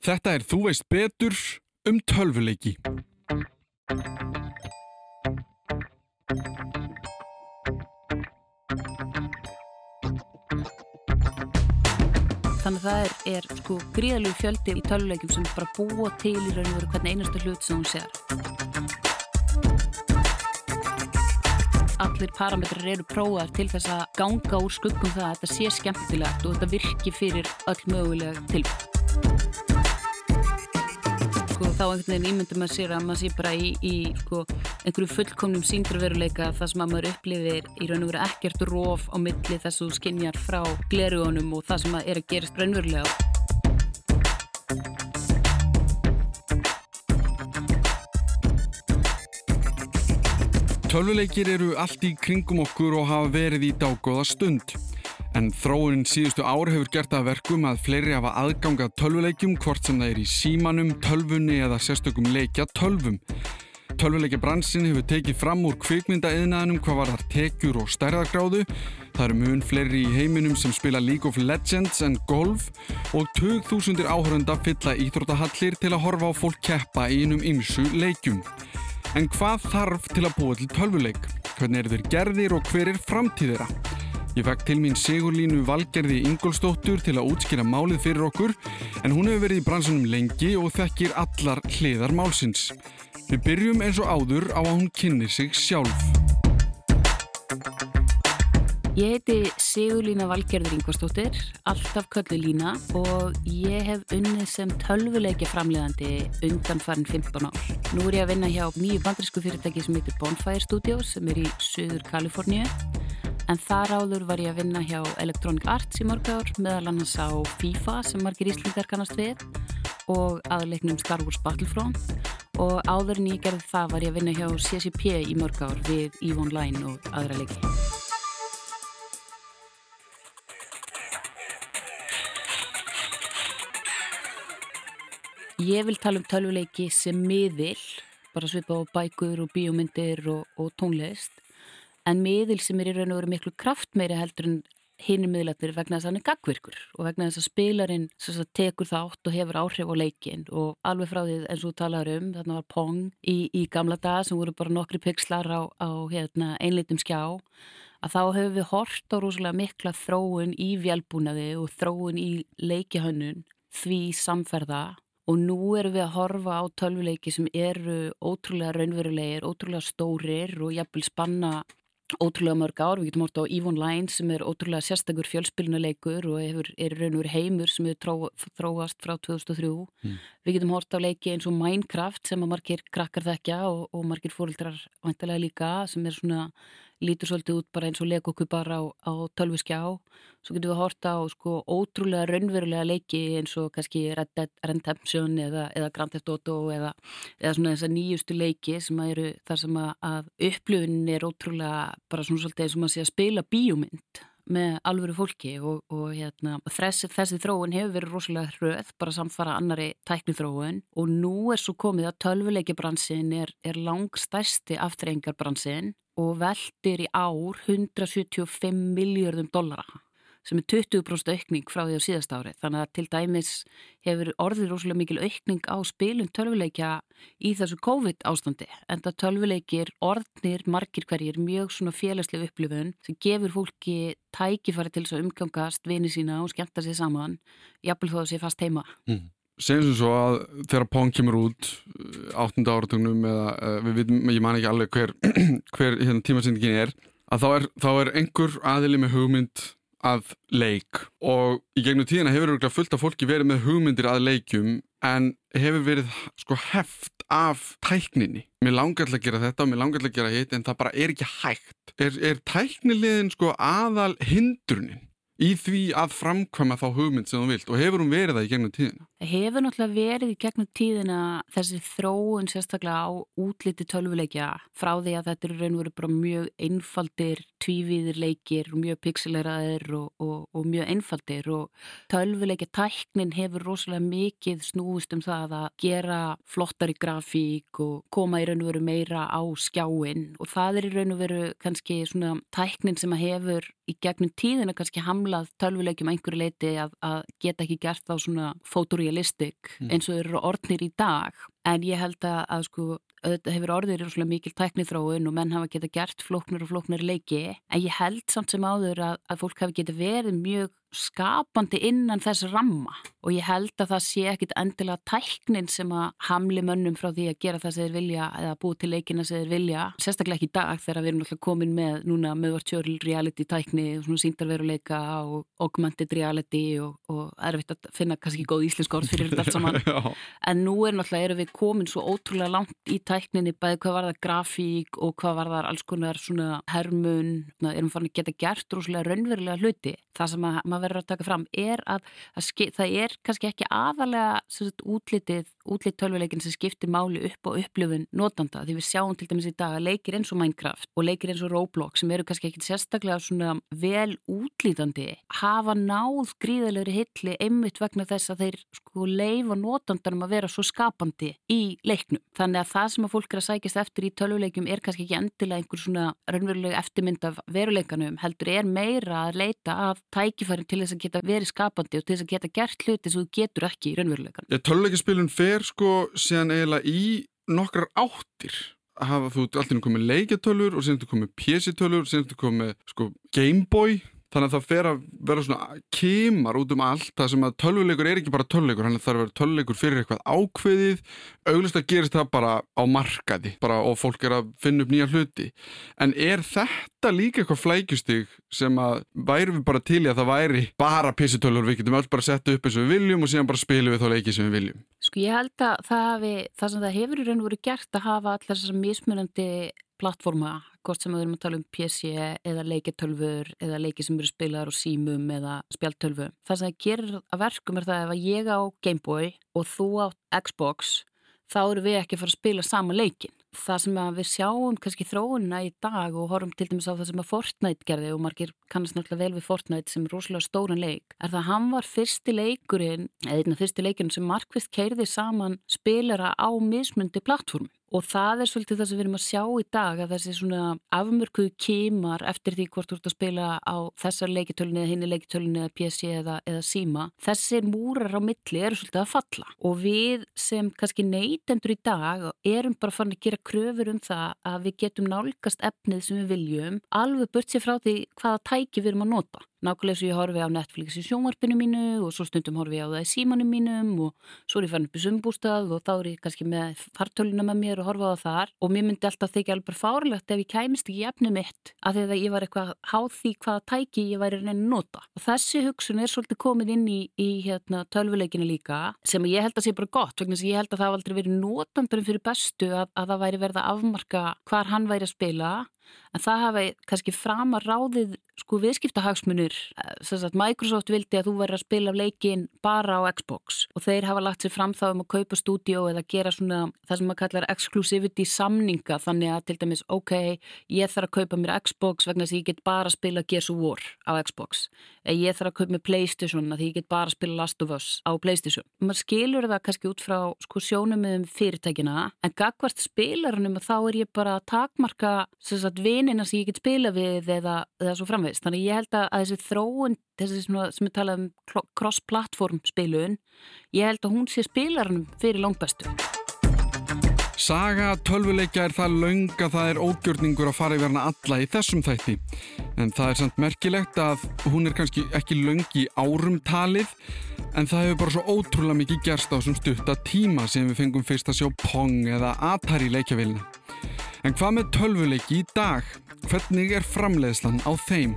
Þetta er Þú veist betur um tölvuleiki. Þannig að það er, er sko gríðalegu fjöldi í tölvuleikum sem bara búa til í raun og veru hvernig einastu hlut sem hún sér. Allir parametrar eru prófaðar til þess að ganga úr skuggum það að þetta sé skemmtilegt og þetta virki fyrir öll mögulega tilbúið þá einhvern veginn ímyndum að sér að maður sé bara í, í sko, einhverju fullkomnum síndraveruleika þar sem að maður upplifir í raun og veru ekkert róf á milli þess að þú skinjar frá glerugunum og það sem að er að gerast raunverulega. Tölvuleikir eru allt í kringum okkur og hafa verið í dágóða stund. En þróunin síðustu ár hefur gert að verkum að fleiri hafa aðgangað tölvuleikjum hvort sem það er í símanum, tölvunni eða sérstökum leikja tölvum. Tölvuleikja bransin hefur tekið fram úr kvikmyndaeðnaðinum hvað var þar tekjur og stærðagráðu. Það eru mun fleiri í heiminum sem spila League of Legends en golf og 2000 áhörunda fylla íþróttahallir til að horfa á fólk keppa í einum ymsu leikjum. En hvað þarf til að búa til tölvuleik? Hvernig eru þeir gerðir og hver er framtíðira? Ég fekk til mín Sigurlínu Valgerði Ingolstóttur til að útskýra málið fyrir okkur en hún hefur verið í bransunum lengi og þekkir allar hliðar málsins. Við byrjum eins og áður á að hún kynni sig sjálf. Ég heiti Sigurlína Valgerður Ingvarstóttir, alltaf köllu Lína og ég hef unnið sem tölvuleikja framlegandi undan farin 15 ár. Nú er ég að vinna hjá nýju bandrisku fyrirtæki sem heitir Bonfire Studios sem er í söður Kaliforníu en þar áður var ég að vinna hjá Electronic Arts í mörg ár meðal annars á FIFA sem margir íslendar kannast við og aðleiknum Star Wars Battlefront og áður en ég gerði það var ég að vinna hjá CCP í mörg ár við EVE Online og aðra leiki. Ég vil tala um tölvuleiki sem miðil, bara svipa á bækur og bíómyndir og, og tónlist en miðil sem er í raun og veru miklu kraft meiri heldur en hinnum miðlættir vegna þess að hann er gagvirkur og vegna þess að spilarinn að tekur þátt og hefur áhrif á leikin og alveg frá því eins og talar um þarna var Pong í, í gamla dag sem voru bara nokkri pixlar á, á hérna, einleitum skjá að þá hefur við hort á rosalega mikla þróun í vjálbúnaði og þróun í leikihönnun því samferða. Og nú erum við að horfa á tölvuleiki sem eru ótrúlega raunverulegir, ótrúlega stórir og jafnvel spanna ótrúlega mörg ár, við getum hort á Eve Online sem er ótrúlega sérstakur fjölspilnuleikur og hefur, er raun og heimur sem hefur þróast frá 2003 mm. við getum hort á leiki eins og Minecraft sem að margir krakkar þekkja og, og margir fórildrar vantilega líka sem er svona lítur svolítið út bara eins og legokubar á, á tölviskjá svo getum við horta á sko ótrúlega raunverulega leiki eins og kannski Redemption eða, eða Grand Theft Auto eða, eða svona þessar nýjustu leiki sem að eru þar sem að, að upplöfunin er ótrúlega bara svona svolítið eins og maður sé að spila bíómynd með alvöru fólki og, og hérna, þessi, þessi þróun hefur verið rosalega hröð, bara samfara annari tækni þróun og nú er svo komið að tölvuleikibransin er, er langstæsti aftrengarbransin og veldir í ár 175 miljardum dollara sem er 20% aukning frá því á síðast ári þannig að til dæmis hefur orðið rosalega mikil aukning á spilum tölvuleikja í þessu COVID ástandi en það tölvuleikir orðnir margir hverjir mjög svona félagslega upplifun sem gefur fólki tækifæri til þess að umgangast vini sína og skemmta sér saman jafnvel þó að sé fast heima mm. Segjum sem svo að þegar Pong kemur út 8. Eh, áratögnum eða uh, við vitum, ég man ekki alveg hver, hver hérna, tímasendingin er að þá er, þá er einhver aðili með hugmynd að leik og í gegnum tíðina hefur örgulega fullt af fólki verið með hugmyndir að leikum en hefur verið sko heft af tækninni. Mér langar til að gera þetta og mér langar til að gera hitt en það bara er ekki hægt. Er, er tæknilegin sko aðal hindrunin? Í því að framkvæma þá hugmynd sem þú vilt og hefur hún verið það í gegnum tíðina? Hefur náttúrulega verið í gegnum tíðina þessi þróun sérstaklega á útliti tölvuleikja frá því að þetta eru raun og veru bara mjög einfaldir tvívíðir leikir, mjög pixeleraðir og, og, og mjög einfaldir og tölvuleikja tæknin hefur rosalega mikið snúist um það að gera flottari grafík og koma í raun og veru meira á skjáin og það er í raun og veru kannski svona tæknin sem að hefur í gegnum tíðina kannski hamla hamlað tölvuleikjum einhverju leiti að, að geta ekki gert þá svona fotorealistik mm. eins og eru orðnir í dag en ég held að, að sko auðvitað hefur orðir í mikil tæknithróun og menn hafa geta gert flóknir og flóknir leiki. En ég held samt sem áður að, að fólk hafi geta verið mjög skapandi innan þess ramma. Og ég held að það sé ekkit endilega tæknin sem að hamli mönnum frá því að gera það sem þeir vilja eða búið til leikina sem þeir vilja. Sérstaklega ekki í dag þegar við erum alltaf komin með núna mögvartjörl reality tækni og svona síndarveruleika og augmented reality og, og erfitt að finna kannski góð íslensk orð fyrir þetta allt saman. En nú er náttúrulega við komin svo ótrúlega langt í tækninni bæði hvað var það grafík og hvað var það alls konar svona hermun erum fann að geta gert rúslega raunverulega hluti. Það sem að maður verður að taka fram er að, að það er kannski ekki aðalega útlitið, útlit tölvuleikin sem skiptir máli upp og upplöfun notanda. Því við sjáum til dæmis í dag að leikir eins og Minecraft og leikir eins og Roblox sem eru kannski ekki sérstaklega svona vel útlítandi hafa náð gríðalegri hilli einmitt vegna þess að þeir sko leifa notandanum að vera svo skapandi í leiknum. Þannig að það sem að fólk er að sækjast eftir í tölvuleikum er kannski ekki endilega einhver svona raunverulega eftirmynd af veruleikanum heldur er meira að leita af tækifærin til þess að geta verið skapandi og til þess að geta gert hluti sem þú getur ekki í raunveruleikan. Ja, Töluleikispilun fer sko síðan eiginlega í nokkrar áttir hafa þú alltaf komið leikjatölur og síðan þú komið pjessitölur og síðan þú komið sko Gameboy Þannig að það fer að vera svona kemar út um allt það sem að tölvuleikur er ekki bara tölvuleikur, hann þarf að vera tölvuleikur fyrir eitthvað ákveðið, auglust að gerist það bara á markaði bara, og fólk er að finna upp nýja hluti. En er þetta líka eitthvað flækjustig sem að væri við bara til í að það væri bara pissitölvur, við getum alls bara að setja upp eins og við viljum og síðan bara spilum við þá leikið sem við viljum? Sko ég held að það, hafi, það sem það hefur í raun og hvort sem við erum að tala um PC eða leiketölfur eða leiki sem eru spilaðar á símum eða spjaltölfu. Það sem það gerir að verkum er það ef að ég á Gameboy og þú á Xbox þá eru við ekki að fara að spila sama leikin. Það sem við sjáum kannski þróunina í dag og horfum til dæmis á það sem að Fortnite gerði og margir kannast náttúrulega vel við Fortnite sem er rosalega stóran leik, er það að hann var fyrsti leikurinn, eða einna fyrsti leikurinn sem markvist keirði saman spilara á mismundi plattformi. Og það er svolítið það sem við erum að sjá í dag að þessi svona afmörkuðu kímar eftir því hvort þú ert að spila á þessar leikitölunni eða hinni leikitölunni eða PC eða, eða síma. Þessir múrar á milli eru svolítið að falla og við sem kannski neytendur í dag erum bara fann að gera kröfur um það að við getum nálgast efnið sem við viljum alveg burt sér frá því hvaða tæki við erum að nota. Nákvæmlega svo ég horfi á Netflix í sjónvarpinu mínu og svo stundum horfi ég á það í símanum mínum og svo er ég fann upp í sumbústað og þá er ég kannski með fartöluna með mér og horfa á það þar og mér myndi alltaf þykja alveg fárlegt ef ég kæmist ekki efni mitt af því að ég var eitthvað háð því hvaða tæki ég væri reyni að nota. Og þessi hugsun er svolítið komið inn í, í hérna, tölvuleikinu líka sem ég held að sé bara gott vegna sem ég held að það aldrei verið notandurum fyrir bestu að, að það væri verið að afmarka hvar hann væri að spila en það hafi kannski framar ráðið sko viðskiptahagsmunir sagt, Microsoft vildi að þú verður að spila leikin bara á Xbox. Og þeir hafa lagt sér fram þá um að kaupa stúdíó eða gera svona það sem maður kallar exclusivity samninga. Þannig að til dæmis ok, ég þarf að kaupa mér Xbox vegna þess að ég get bara að spila Gears of War á Xbox eða ég þarf að kaupa mér Playstation að ég get bara að spila Last of Us á Playstation maður skilur það kannski út frá sko sjónum með fyrirtækina en gagvart spilarunum þá er ég bara að takmarka sagt, vinina sem ég get spila við eða, eða svo framvegst. Þannig ég held að þessi þróun, þessi sem við talaðum cross-platform spilun, ég held að hún sé spilarnum fyrir langbestu. Saga tölvuleikja er það laung að það er ógjörningur að fara í verna alla í þessum þætti. En það er samt merkilegt að hún er kannski ekki laung í árum talið en það hefur bara svo ótrúlega mikið gerst á þessum stutta tíma sem við fengum fyrst að sjá Pong eða Atari leikjavilna. En hvað með tölvuleiki í dag? Hvernig er framleiðslan á þeim?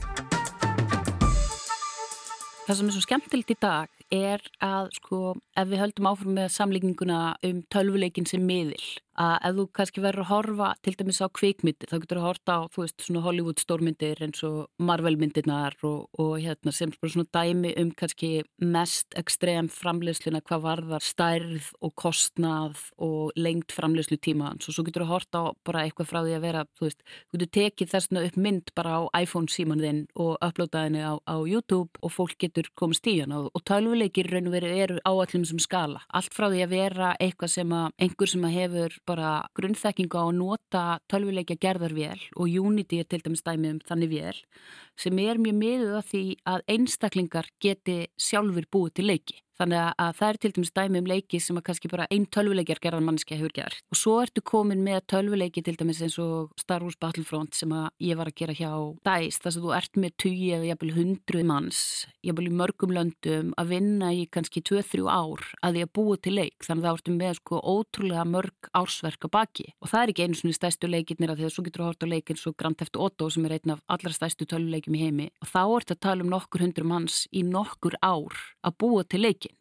Það sem er svo skemmtilegt í dag er að sko ef við höldum áfram með samlíkinguna um tölvuleikin sem miðil að ef þú kannski verður að horfa til dæmis á kvikmyndir, þá getur þú að horfa á þú veist svona Hollywood stórmyndir eins og Marvel myndirnar og, og hérna sem svona dæmi um kannski mest ekstrem framleysluna hvað varðar stærð og kostnað og lengt framleyslu tíma og svo getur þú að horfa á bara eitthvað frá því að vera þú veist, þú getur tekið þessna upp mynd bara á iPhone síman þinn og upplótaðinni á, á YouTube og fólk getur komist í hann og, og tölvuleikir raun og veru eru áallum sem skala, allt frá því að vera eitthvað sem að bara grunnþekkingu á að nota tölvuleikja gerðarvél og Unity er til dæmis dæmið um þannig vél sem er mjög miðuð að því að einstaklingar geti sjálfur búið til leiki. Þannig að það er til dæmis dæmi um leiki sem að kannski bara einn tölvuleikjar gerðan mannskja hefur gert. Og svo ertu komin með tölvuleiki til dæmis eins og Star Wars Battlefront sem að ég var að gera hjá DICE. Þess að þú ert með 20 eða jæfnvel 100 manns, jæfnvel í mörgum löndum að vinna í kannski 2-3 ár að því að búa til leik. Þannig að það ertu með sko ótrúlega mörg ársverk að baki. Og það er ekki einu svona stæstu leikirnir að því að svo getur að horta leikin svo Grand Theft Auto sem er einn af allra stæstu tölvuleikjum í heimi. Og þá ertu að tala um nokkur hundru manns í nokkur ár að búa til leikin.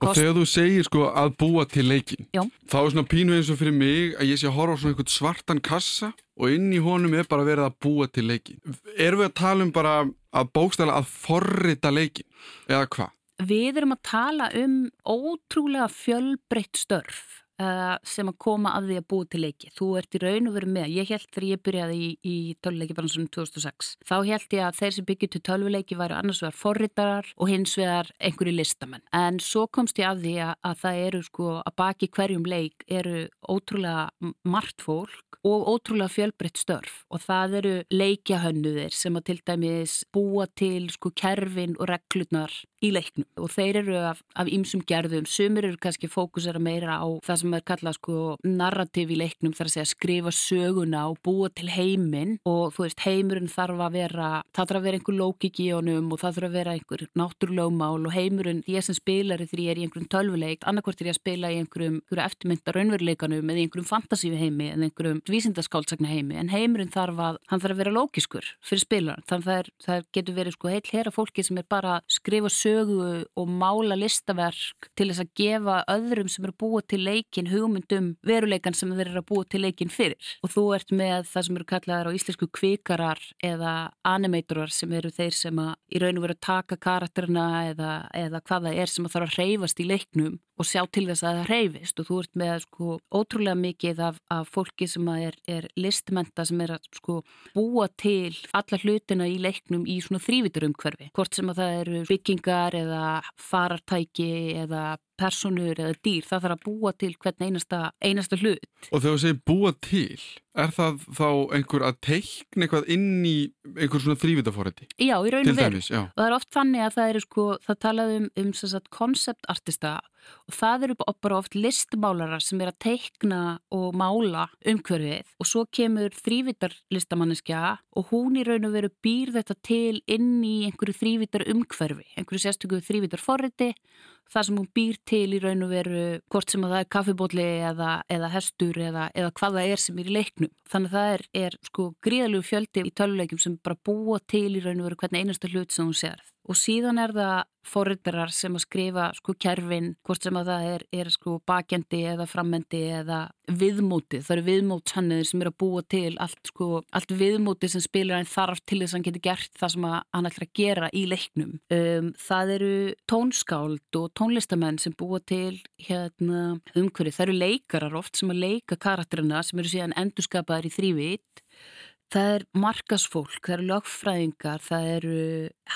Og þegar þú segir sko að búa til leikin, Já. þá er svona pínu eins og fyrir mig að ég sé að horfa á svona einhvern svartan kassa og inn í honum er bara verið að búa til leikin. Erum við að tala um bara að bókstæla að forrita leikin eða hvað? Við erum að tala um ótrúlega fjölbreytt störf uh, sem að koma að því að búa til leiki. Þú ert í raun og verið með. Ég held þegar ég byrjaði í, í töluleikibransunum 2006. Þá held ég að þeir sem byggjur til tölvuleiki væri annars vegar forritarar og hins vegar einhverju listamenn. En svo komst ég að því að, að það eru sko að baki hverjum leik eru ótrúlega margt fólk og ótrúlega fjölbreytt störf og það eru leikjahönnuðir sem að til dæmis búa til sko kerfin og reglurnar í leiknum. Og þeir eru af ýmsum gerðum, sumir eru kannski fókusera meira á það sem er kallað sko narrativ í leiknum þar að segja skrifa söguna og búa til heiminn. Og þú veist heimurinn þarf að vera það þarf að vera einhver lókik í honum og það þarf að vera einhver náttúrlögmál. Og heimurinn ég sem spilari þegar ég er í einhverjum tölvuleik annarkvært er ég að spila í einhverjum, einhverjum eftirmynda raunveruleikanum eða einhverjum fantasíu heimi eða einhverjum vísindaskáldsagna heimi en heimurinn þarf að, hann þarf að vera lókiskur fyrir spilaran, þannig það, er, það getur verið sko heil sögu og mála listaverk til þess að gefa öðrum sem eru búið til leikin hugmyndum veruleikan sem þeir eru að búið til leikin fyrir. Og þú ert með það sem eru kallaðar á íslensku kvikarar eða animatorar sem eru þeir sem að í raun og veru að taka karakterina eða, eða hvaða er sem að þarf að reyfast í leiknum og sjá til þess að það reyfist og þú ert með sko ótrúlega mikið af, af fólki sem er, er listmenta sem er að sko búa til alla hlutina í leiknum í svona þrýviturumhverfi hvort sem að það eru byggingar eða farartæki eða personur eða dýr, það þarf að búa til hvern einasta, einasta hlut. Og þegar þú segir búa til, er það þá einhver að teikna eitthvað inn í einhver svona þrývitaforrætti? Já, í raun og veru. Og það er oft þannig að það eru sko, það talaðum um, um konceptartista og það eru bara oft listmálarar sem er að teikna og mála umhverfið og svo kemur þrývitarlistamanniska og hún í raun og veru býr þetta til inn í einhverju þrývitar umhverfi, einhverju sérstökuðu þrývitarforrætti það sem hún býr til í raun og veru hvort sem að það er kaffibótli eða, eða hestur eða, eða hvað það er sem er í leiknum. Þannig að það er, er sko gríðalegu fjöldi í töluleikum sem bara búa til í raun og veru hvern einasta hlut sem hún sér. Og síðan er það forriðarar sem að skrifa sko kerfin, hvort sem að það er, er sko bakjandi eða frammendi eða viðmóti. Það eru viðmótshannir sem er að búa til allt sko, allt viðmóti sem spilar hann þarf til þess að hann getur gert það sem hann ætlar að gera í leiknum. Um, það eru tónskáld og tónlistamenn sem búa til hérna, umhverju. Það eru leikarar oft sem að leika karakterina sem eru síðan endurskapaðar í þrývit Það er markasfólk, það eru lögfræðingar, það eru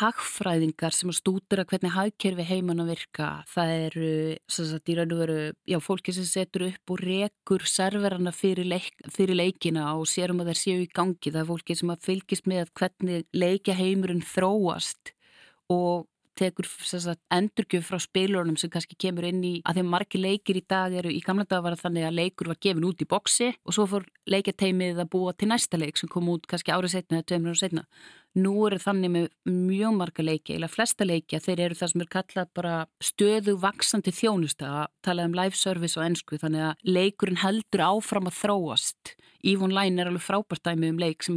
hagfræðingar sem stútur að hvernig hagkerfi heimann að virka. Það eru, sagt, veru, já, fólki sem setur upp og rekur serverana fyrir, leik, fyrir leikina og sérum að það séu í gangi. Það er fólki sem fylgist með hvernig leikja heimurinn þróast og tekur endurgjöf frá spilunum sem kannski kemur inn í að þeim margi leikir í dag eru í gamla dag var þannig að leikur var gefin út í boksi og svo fór leikateimið að búa til næsta leik sem kom út kannski árið setna eða tveimur árið setna. Nú eru þannig með mjög marga leiki, eða flesta leiki að þeir eru það sem er kallað bara stöðu vaksandi þjónusta, að tala um live service og ennsku þannig að leikurinn heldur áfram að þróast. Ívon Læn er alveg frábært dæmi um leik sem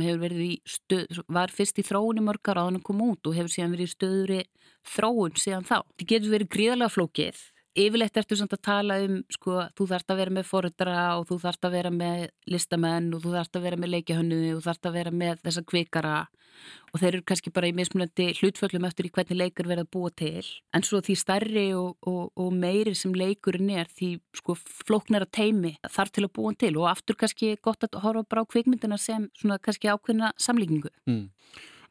stöð, var fyrst í þróun í mörgar á hann að koma út og hefur síðan verið í stöðuri þróun síðan þá. Þetta getur verið gríðarlega flókið. Yfirleitt ertu samt að tala um sko, þú þarfst að vera með forundra og þú þarfst að vera með listamenn og þú þarfst að vera með leikjahönnu og þú þarfst að vera með þessa kvikara og þeir eru kannski bara í mismunandi hlutföllum eftir í hvernig leikur verða búa til. En svo því starri og, og, og meiri sem leikurinn er því sko flóknara teimi þarf til að búa til. Og aftur kannski gott að horfa bara á kvikmyndina sem svona kannski ákveðna samlíkingu. Mm.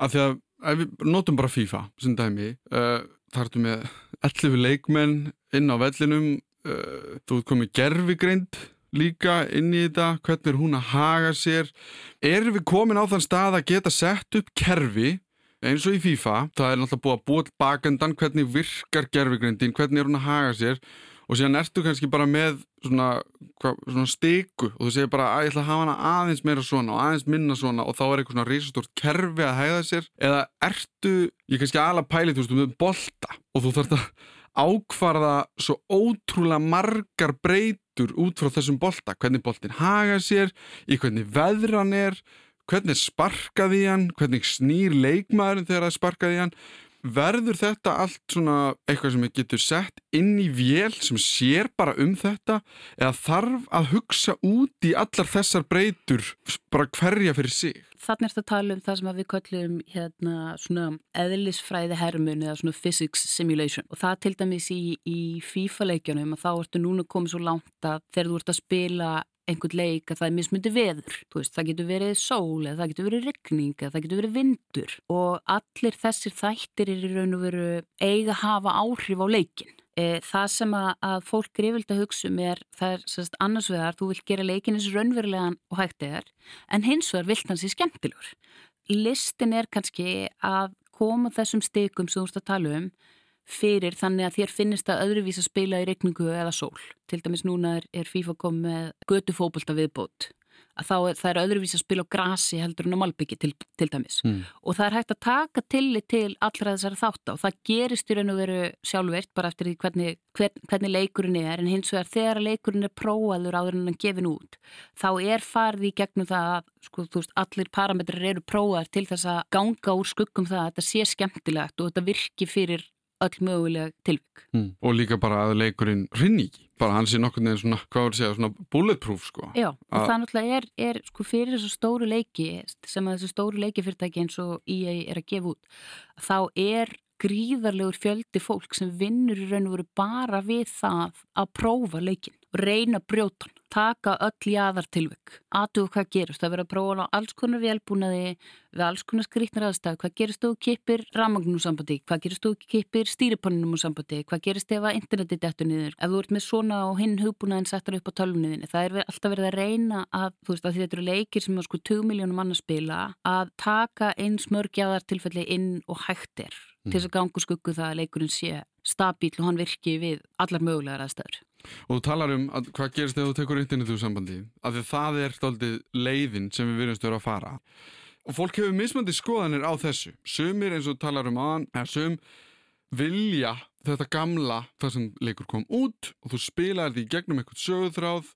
Af því að við notum bara FIFA sem dæmi uh, þarfum með 11 leikmenn inn á vellinum uh, þú ert komið gerfigreind líka inn í þetta, hvernig er hún að haga sér. Erum við komin á þann stað að geta sett upp kerfi eins og í FIFA, það er náttúrulega búið að búa bakendan hvernig virkar gerfigrindin, hvernig er hún að haga sér? Og síðan ertu kannski bara með svona, svona stiku og þú segir bara að ég ætla að hafa hana aðeins meira svona og aðeins minna svona. Og þá er eitthvað svona risastórt kerfi að hæða sér. Eða ertu, ég kannski alveg pæli þú veist, með bolta og þú þarfst að ákvarða svo ótrúlega margar breytur út frá þessum bolta, hvernig boltin haga sér, í hvernig veðran er hvernig sparkaði hann, hvernig snýr leikmaðurinn þegar það sparkaði hann verður þetta allt svona eitthvað sem getur sett inn í vél sem sér bara um þetta eða þarf að hugsa út í allar þessar breytur bara hverja fyrir sig? Þannig er þetta að tala um það sem við köllum hérna svona eðlisfræði hermun eða svona physics simulation. Og það til dæmis í, í FIFA leikjanum að þá ertu núna komið svo langt að þegar þú ert að spila einhvern leik að það er mismundi veður. Veist, það getur verið sól eða það getur verið regning eða það getur verið vindur. Og allir þessir þættir er í raun og veru eiga hafa áhrif á leikin e, það sem að, að fólk yfirlega að hugsa um er það er sérst, annars vegar, þú vil gera leikin eins raunverulegan og hægt eðar en hins vegar vilt hans í skemmtilegur listin er kannski að koma þessum steikum sem þú ert að tala um fyrir þannig að þér finnist að öðruvís að spila í regningu eða sól. Til dæmis núna er, er FIFA komið götu fókbalta viðbót að þá er, það er öðruvís að spila á grasi heldur en á malbyggi til, til dæmis mm. og það er hægt að taka tillit til allra þessari þátt og það gerist í raun og veru sjálfveirt bara eftir því hvernig, hvern, hvernig leikurinn er en hins vegar þegar leikurinn er prófaður áður en hann gefin út þá er farið í gegnum það að sko, veist, allir parametrar eru prófaður til þess að ganga úr skuggum það að þetta sé skemmtilegt og þetta virki fyrir öll mögulega tilvík. Mm. Og líka bara að leikurinn rinni ekki, bara hans er nokkur neðin svona, hvað voru að segja, svona bulletproof sko. Já, og það náttúrulega er, er sko fyrir þessu stóru leiki sem að þessu stóru leikifyrirtæki eins og EA er að gefa út, þá er gríðarlegur fjöldi fólk sem vinnur í raun og veru bara við það að prófa leikin og reyna brjótan taka öll jáðar tilvökk aðtugu hvað gerist, það verður að prófa á alls konar velbúnaði við alls konar skrítnar aðstæð, hvað gerist þú kipir rammagnum sambandi, hvað gerist þú kipir stýriponninum sambandi, hvað gerist ef að interneti dettur niður, ef þú ert með svona og hinn hugbúnaðin settur upp á tölvunniðinni það er alltaf verið að reyna að, þú veist, að þetta eru leikir sem er sko 20 miljónum mann að spila að taka eins mörg jáðar tilfelli inn og hægtir mm. til þess að gangu skuggu það að leikurinn sé stabíl og hann virki við allar mögulegar aðstæður. Og þú talar um að hvað gerist ef þú tekur internetu sambandi af því það er stoltið leiðin sem við verðumst að vera að fara. Og fólk hefur mismandi skoðanir á þessu. Sumir eins og talar um aðan eða sum vilja þetta gamla það sem leikur kom út og þú spilaði því gegnum eitthvað sögurþráð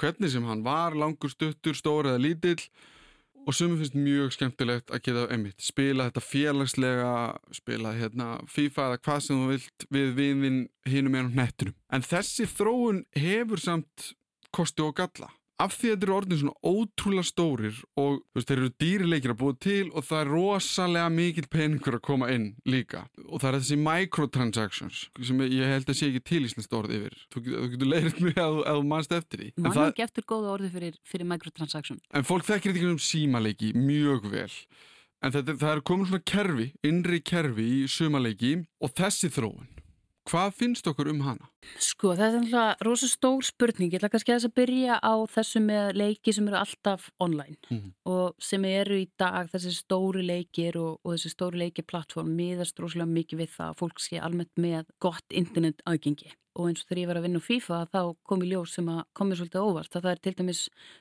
hvernig sem hann var langur stuttur, stór eða lítill og sumum finnst mjög skemmtilegt að geta einmitt, spila þetta félagslega spila hérna FIFA eða hvað sem þú vilt við viðvinn hinum en á nettunum. En þessi þróun hefur samt kosti og galla af því að þetta eru orðin svona ótrúlega stórir og veist, þeir eru dýrileikir að búa til og það er rosalega mikil peningur að koma inn líka. Og það er þessi microtransactions sem ég held að sé ekki til íslenskt orð yfir. Þú, þú getur leirið mjög að þú mannst eftir því. Mann er ekki eftir góða orði fyrir, fyrir microtransaction? En fólk þekkir þetta ekki um símaleiki mjög vel. En þetta, það er komin svona kerfi, innri kerfi í sumaleiki og þessi þróun. Hvað finnst okkur um hana? Sko það er alltaf rosa stór spurning, ég ætla kannski að þess að byrja á þessu með leiki sem eru alltaf online mm -hmm. og sem eru í dag þessi stóri leikir og, og þessi stóri leikirplattform miðast rosalega mikið við það að fólk sé almennt með gott internet aðgengi. Og eins og þegar ég var að vinna á FIFA þá kom í ljós sem að komið svolítið óvart að það er til dæmis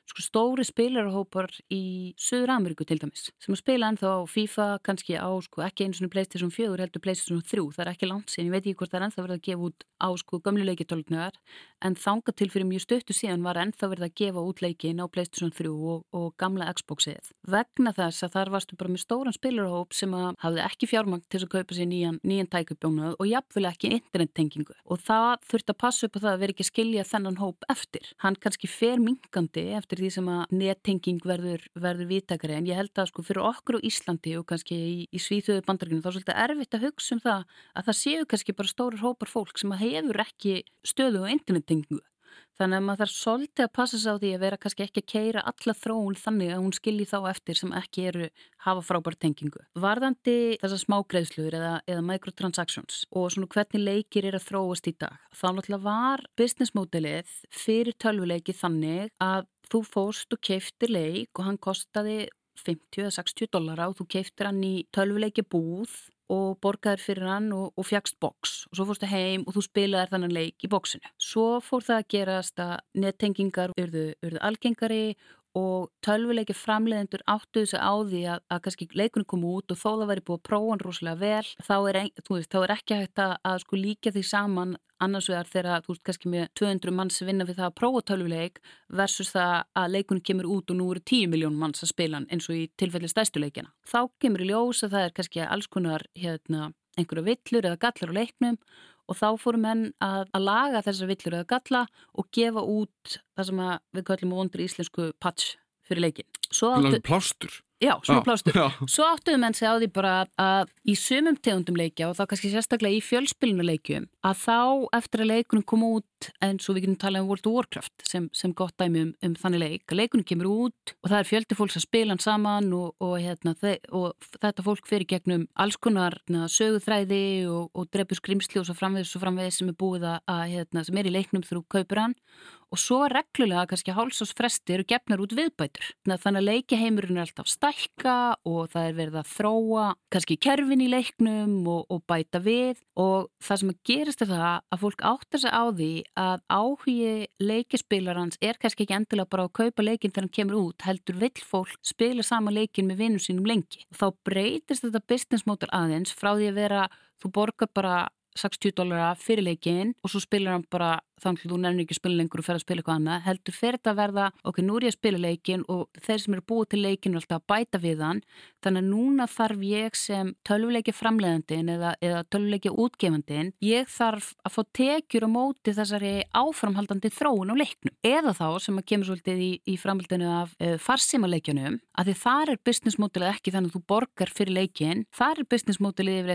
sko, stóri spilarhópar í Söður Ameríku til dæmis sem að spila ennþá FIFA kannski á sko, ekki eins og Playstation 4 heldur Playstation 3 það er ekki langt síðan, ég veit ekki hvort það er ennþá verið að gefa út á sko gömluleikitólknuðar en þanga til fyrir mjög stöttu síðan var ennþá verið að gefa út leikin á Playstation 3 og, og gamla Xboxið vegna þess að þar varstu bara með stóran spilarhóp sem að hafði ekki fjármang til að kaupa sér nýjan, nýjan tækubjónuð og jafnvel ekki internettengingu og það þurft að passa upp á það að vera ekki að skilja þennan hóp eftir. Hann kannski fer mingandi eftir því sem að nettenging verður, verður viðtakari en ég held að sko fyrir okkur á Íslandi og kannski í, í Svíþjóðu bandarkinu þá er svolítið erfitt að hugsa um það að það séu kannski bara stórir hópar fólk sem hefur ekki stöðu og internettengingu Þannig að maður þarf svolítið að passa sig á því að vera kannski ekki að keira alla þróun þannig að hún skilji þá eftir sem ekki eru hafa frábært tengingu. Varðandi þessar smágreðslur eða, eða microtransactions og svona hvernig leikir er að þróast í dag. Þá náttúrulega var business modelið fyrir tölvuleiki þannig að þú fóst og keiftir leik og hann kostaði 50-60 dollara og þú keiftir hann í tölvuleiki búð og borgaður fyrir hann og, og fjagst boks og svo fórstu heim og þú spilaðir þannan leik í boksinu. Svo fór það að gerast að nettengingar urðu, urðu algengari og tölvuleiki framleiðendur áttuðu sig á því að, að kannski leikunum kom út og þó það væri búið að prófa hann rosalega vel þá er, veist, þá er ekki hægt að, að sko líka því saman annars vegar þegar þú veist kannski með 200 manns vinna við það að prófa tölvuleik versus það að leikunum kemur út og nú eru 10 miljón manns að spila hann eins og í tilfelli stæstuleikina. Þá kemur í ljós að það er kannski alls konar hérna, einhverju villur eða gallar á leiknum og þá fórum henn að, að laga þessar villur eða galla og gefa út það sem við kallum vondur íslensku patch fyrir leikin. Áttu... Plástur? Já, svona já, plástur. Já. Svo áttuðu menn segja á því bara að í sumum tegundum leikja og þá kannski sérstaklega í fjölspilnuleikjum að þá eftir að leikunum kom út eins og við getum talað um World of Warcraft sem, sem gott dæmi um, um þannig leik leikunum kemur út og það er fjöldi fólks að spila hann saman og, og, hérna, og þetta fólk fyrir gegnum alls konar hérna, söguþræði og, og drefur skrimsli og svo framvegis og framvegis sem er búið að, hérna, sem er í leiknum þrú kaupur hann og svo reglulega kannski hálsásfresti eru gefnar út viðbætur. Þannig að leikeheimurinn er alltaf stækka og það er verið að þróa kannski kerfin í leiknum og, og bæta við og það sem að gerist er það að fólk áttar sig á því að áhugi leikispilarans er kannski ekki endilega bara að kaupa leikin þegar hann kemur út, heldur vill fólk spila sama leikin með vinnum sínum lengi. Þá breytist þetta business model aðeins frá því að vera, þú borgar bara 60 dólara fyrir leikin og svo spilar hann bara þannig að þú nefnir ekki spila lengur og fer að spila eitthvað annað heldur fer þetta að verða, ok, nú er ég að spila leikin og þeir sem eru búið til leikin er alltaf að bæta við hann, þannig að núna þarf ég sem tölvuleiki framleiðandin eða, eða tölvuleiki útgefandin ég þarf að fá tekjur á móti þessari áframhaldandi þróun á leiknum, eða þá sem að kemur svolítið í, í framhaldinu af uh, farsímaleikjunum, að því þar er business modelið ekki þannig að þú borgar fyrir leikin þar er business modelið yfir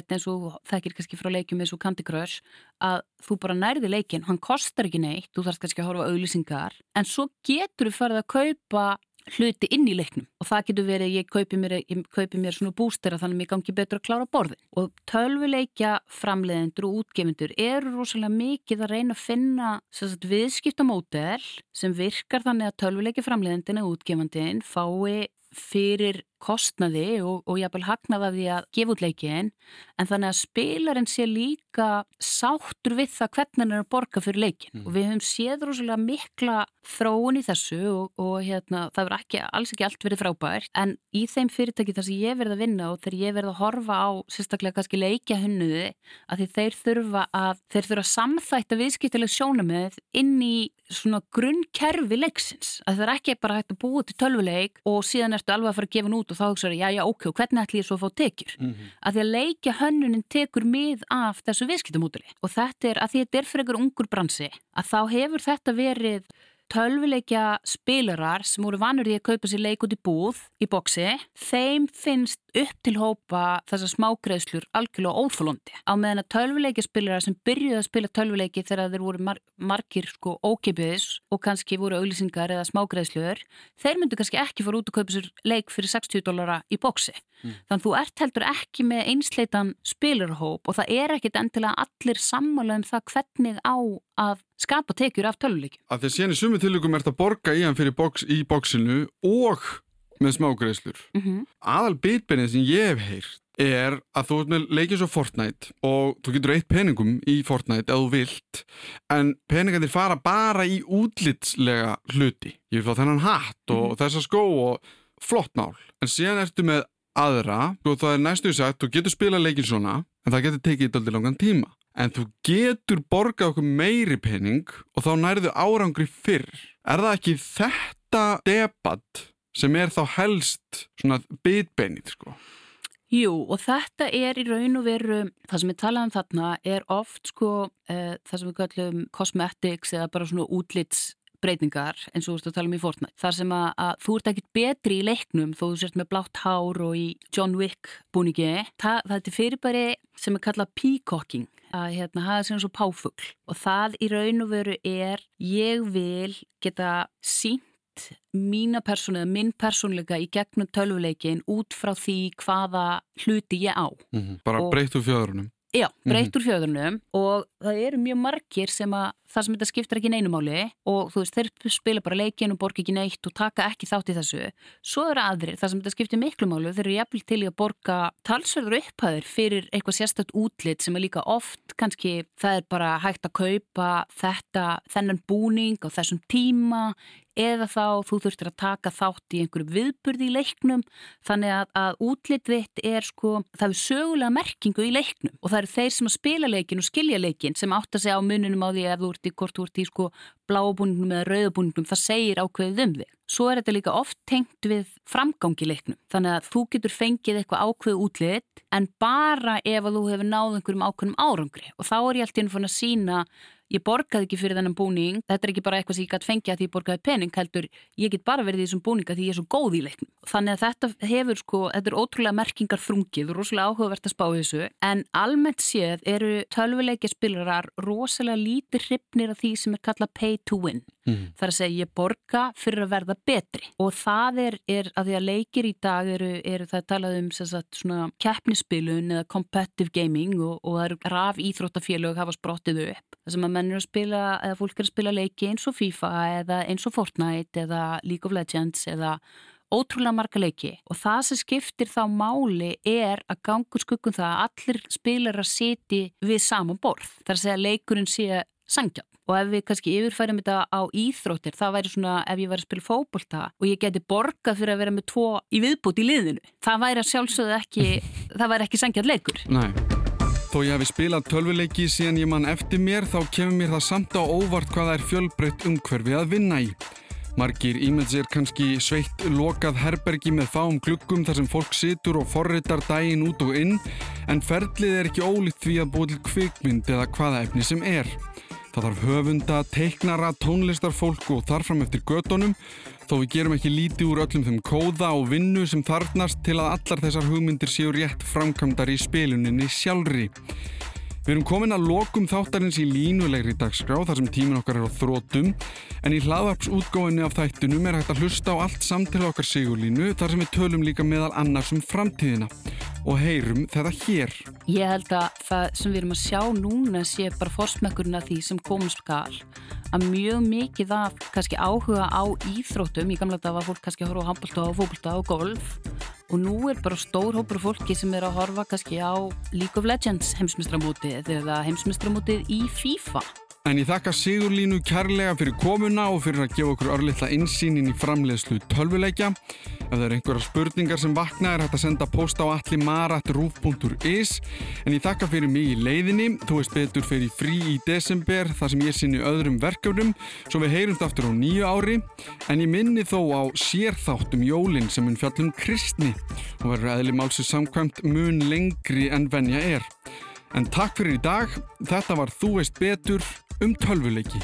kostar ekki neitt, þú þarfst kannski að horfa auðlýsingar, en svo getur þú farið að kaupa hluti inn í leiknum. Og það getur verið, ég kaupi mér, ég kaupi mér svona bústera þannig að mér gangi betur að klára borðin og tölvuleikja framleiðendur og útgefundur eru rosalega mikið að reyna að finna viðskiptamódel sem virkar þannig að tölvuleikja framleiðendin og útgefandin fái fyrir kostnaði og, og jápil hagnaða því að gefa út leikin en þannig að spilarinn sé líka sáttur við það hvernig hann er að borga fyrir leikin mm. og við höfum séð rosalega mikla þróun í þessu og, og hérna, það verður ekki, alls ekki allt verið frábært en í þeim fyrirtæki þar sem ég verði að vinna og þegar ég verði að horfa á sérstaklega kannski leikja hunnuði að þeir þurfa að þeir þurfa að samþætta viðskiptileg sjónamið inn í svona grunnkerfi leiksins að það er ekki bara hægt að búa til tölvuleik og síðan ertu alveg að fara að gefa nút og þá hugsaður, já, já, ok, og hvernig ætlum ég svo að fá tekjur? Mm -hmm. Að því að leikja hönnunin tekur mið af þessu viðskiptamóduli og þetta er, að því að þetta er fyrir einhver ungur bransi, að þá hefur þetta verið tölvuleikja spilarar sem voru vanur í að kaupa sér leik út í búð í boksi, þeim finnst upp til hópa þessar smágreðslur algjörlega óþólandi. Á meðan að tölvuleikja spilarar sem byrjuði að spila tölvuleiki þegar þeir voru mar margir sko ókipiðis og kannski voru auglýsingar eða smágreðslur, þeir myndu kannski ekki fara út og kaupa sér leik fyrir 60 dólara í boksi. Mm. Þannig að þú ert heldur ekki með einsleitan spilarhóp og það er ekkit endilega allir sammála um það hvernig á að skapa tekjur af töluleikin. Að því að séni sumi tilugum ert að borga í hann fyrir boks, í boksinu og með smágreislur. Mm -hmm. Aðal bitbennið sem ég hef heyrt er að þú ert með leikið svo Fortnite og þú getur eitt peningum í Fortnite ef þú vilt en peningarnir fara bara í útlitslega hluti. Ég vil fá þennan hatt og mm -hmm. þessa skó og flott nál. En síðan ertu með aðra og það er næstu sagt, þú getur spila leikin svona en það getur tekið eitthvað langan tíma en þú getur borgað okkur meiri pening og þá nærðu árangri fyrr. Er það ekki þetta debatt sem er þá helst svona bitbeinið sko? Jú og þetta er í raun og veru, það sem við talaðum þarna er oft sko uh, það sem við kallum cosmetics eða bara svona útlits breytingar eins og þú veist að tala um í Fortnite. Þar sem að, að þú ert ekkit betri í leiknum þó þú sért með blátt hár og í John Wick búningi. Þa, það er fyrirbæri sem er kallað peacocking að hérna hafa sér svo páfugl og það í raun og veru er ég vil geta sínt mína persónu eða minn persónleika í gegnum tölvuleikin út frá því hvaða hluti ég á. Mm -hmm. Bara og... breytt úr fjöðrunum. Já, breytt úr fjöðrunum og það eru mjög margir sem að það sem þetta skiptir ekki neinumáli og þú veist, þeir spila bara leikin og borga ekki neitt og taka ekki þátt í þessu. Svo eru aðrir, það sem þetta skiptir miklu máli, þeir eru jafnvel til í að borga talsverður upphæður fyrir eitthvað sérstætt útlitt sem er líka oft, kannski það er bara hægt að kaupa þetta, þennan búning á þessum tíma eða þá þú þurftir að taka þátt í einhverju viðburði í leiknum þannig að, að útlitt þitt er sko, það er sögulega merkingu í leiknum og það eru þeir sem að spila leikin og skilja leikin sem átt að segja á mununum á því ef þú ert í hvort þú ert í sko blábúningnum eða rauðbúningnum, það segir ákveðið um þig. Svo er þetta líka oft tengt við framgangi leiknum. Þannig að þú getur fengið eitthvað ákveð útlitt en bara ef að þú hefur náð einhverjum ákveðnum árangri og þá er ég alltaf inn fann að sína ég borgaði ekki fyrir þennan búning, þetta er ekki bara eitthvað sem ég gæti fengið að því ég borgaði pening heldur, ég get bara verið í þessum búninga því ég er svo góð í leiknum. Þannig að þetta hefur sko, þetta er ótrúlega merkingar þrungið, rosalega áhugavert að spá þessu, en almennt séð eru tölvuleikja spilarar rosalega lítið hrifnir af því sem er kallað pay to win. Mm. Það er að segja ég borga fyrir að verða betri og það er, er að því að leikir í dag eru, eru það talað um sagt, svona keppnispilun eða competitive gaming og, og það eru raf íþróttafélög hafa sprottið upp. Það sem að menn eru að spila, eða fólk eru að spila leiki eins og FIFA eða eins og Fortnite eða League of Legends eða ótrúlega marga leiki og það sem skiptir þá máli er að gangur skuggum það að allir spilar að siti við saman borð. Það er að segja að leikurinn sé sangja og ef við kannski yfirfærum þetta á íþróttir það væri svona ef ég væri að spila fókbólta og ég geti borgað fyrir að vera með tvo í viðbúti í liðinu það væri að sjálfsögðu ekki það væri ekki sangjað leikur. Nei. Þó ég hef spilað tölvuleiki síðan ég mann eftir mér þá kemur mér það samt á óvart hvað það er fjölbreytt umhverfi að vinna í Margir ímynd sér kannski sveitt lokað herbergi með fáum glukkum þar sem fólk situr og forritar dægin út og inn en ferlið er ekki ólíkt því að búið til kvikmynd eða hvaða efni sem er. Það þarf höfunda, teiknara, tónlistarfólk og þarfram eftir gödunum þó við gerum ekki lítið úr öllum þeim kóða og vinnu sem þarfnast til að allar þessar hugmyndir séu rétt framkvæmdar í spiluninni sjálfri. Við erum komin að lokum þáttarins í línulegri dagskrá þar sem tímin okkar er á þrótum en í hlaðvarpsútgóðinni af þættunum er hægt að hlusta á allt samtala okkar sigurlínu þar sem við tölum líka meðal annars um framtíðina. Og heyrum þetta hér. Ég held að það sem við erum að sjá núna sé bara fórsmekkurinn af því sem komum skal. Að mjög mikið af kannski áhuga á íþróttum, í gamla dag var fólk kannski að horfa á handbólta og fókbólta og golf og nú er bara stór hópur fólki sem er að horfa kannski á League of Legends heimsmestramótið eða heimsmestramótið í FIFA En ég þakka Sigurlínu kærlega fyrir komuna og fyrir að gefa okkur örlittla insýnin í framleiðslu tölvuleikja. Ef það eru einhverja spurningar sem vakna er hægt að senda post á allimarat.ruf.is En ég þakka fyrir mig í leiðinni. Þú veist betur fyrir frí í desember þar sem ég sinni öðrum verkefnum svo við heyrumst aftur á nýju ári. En ég minni þó á sérþáttum jólinn sem mun fjallum kristni og verður eðli málsins samkvæmt mun lengri en venja er. En takk fyrir í dag. Þetta var Þú veist betur um tölvuleiki.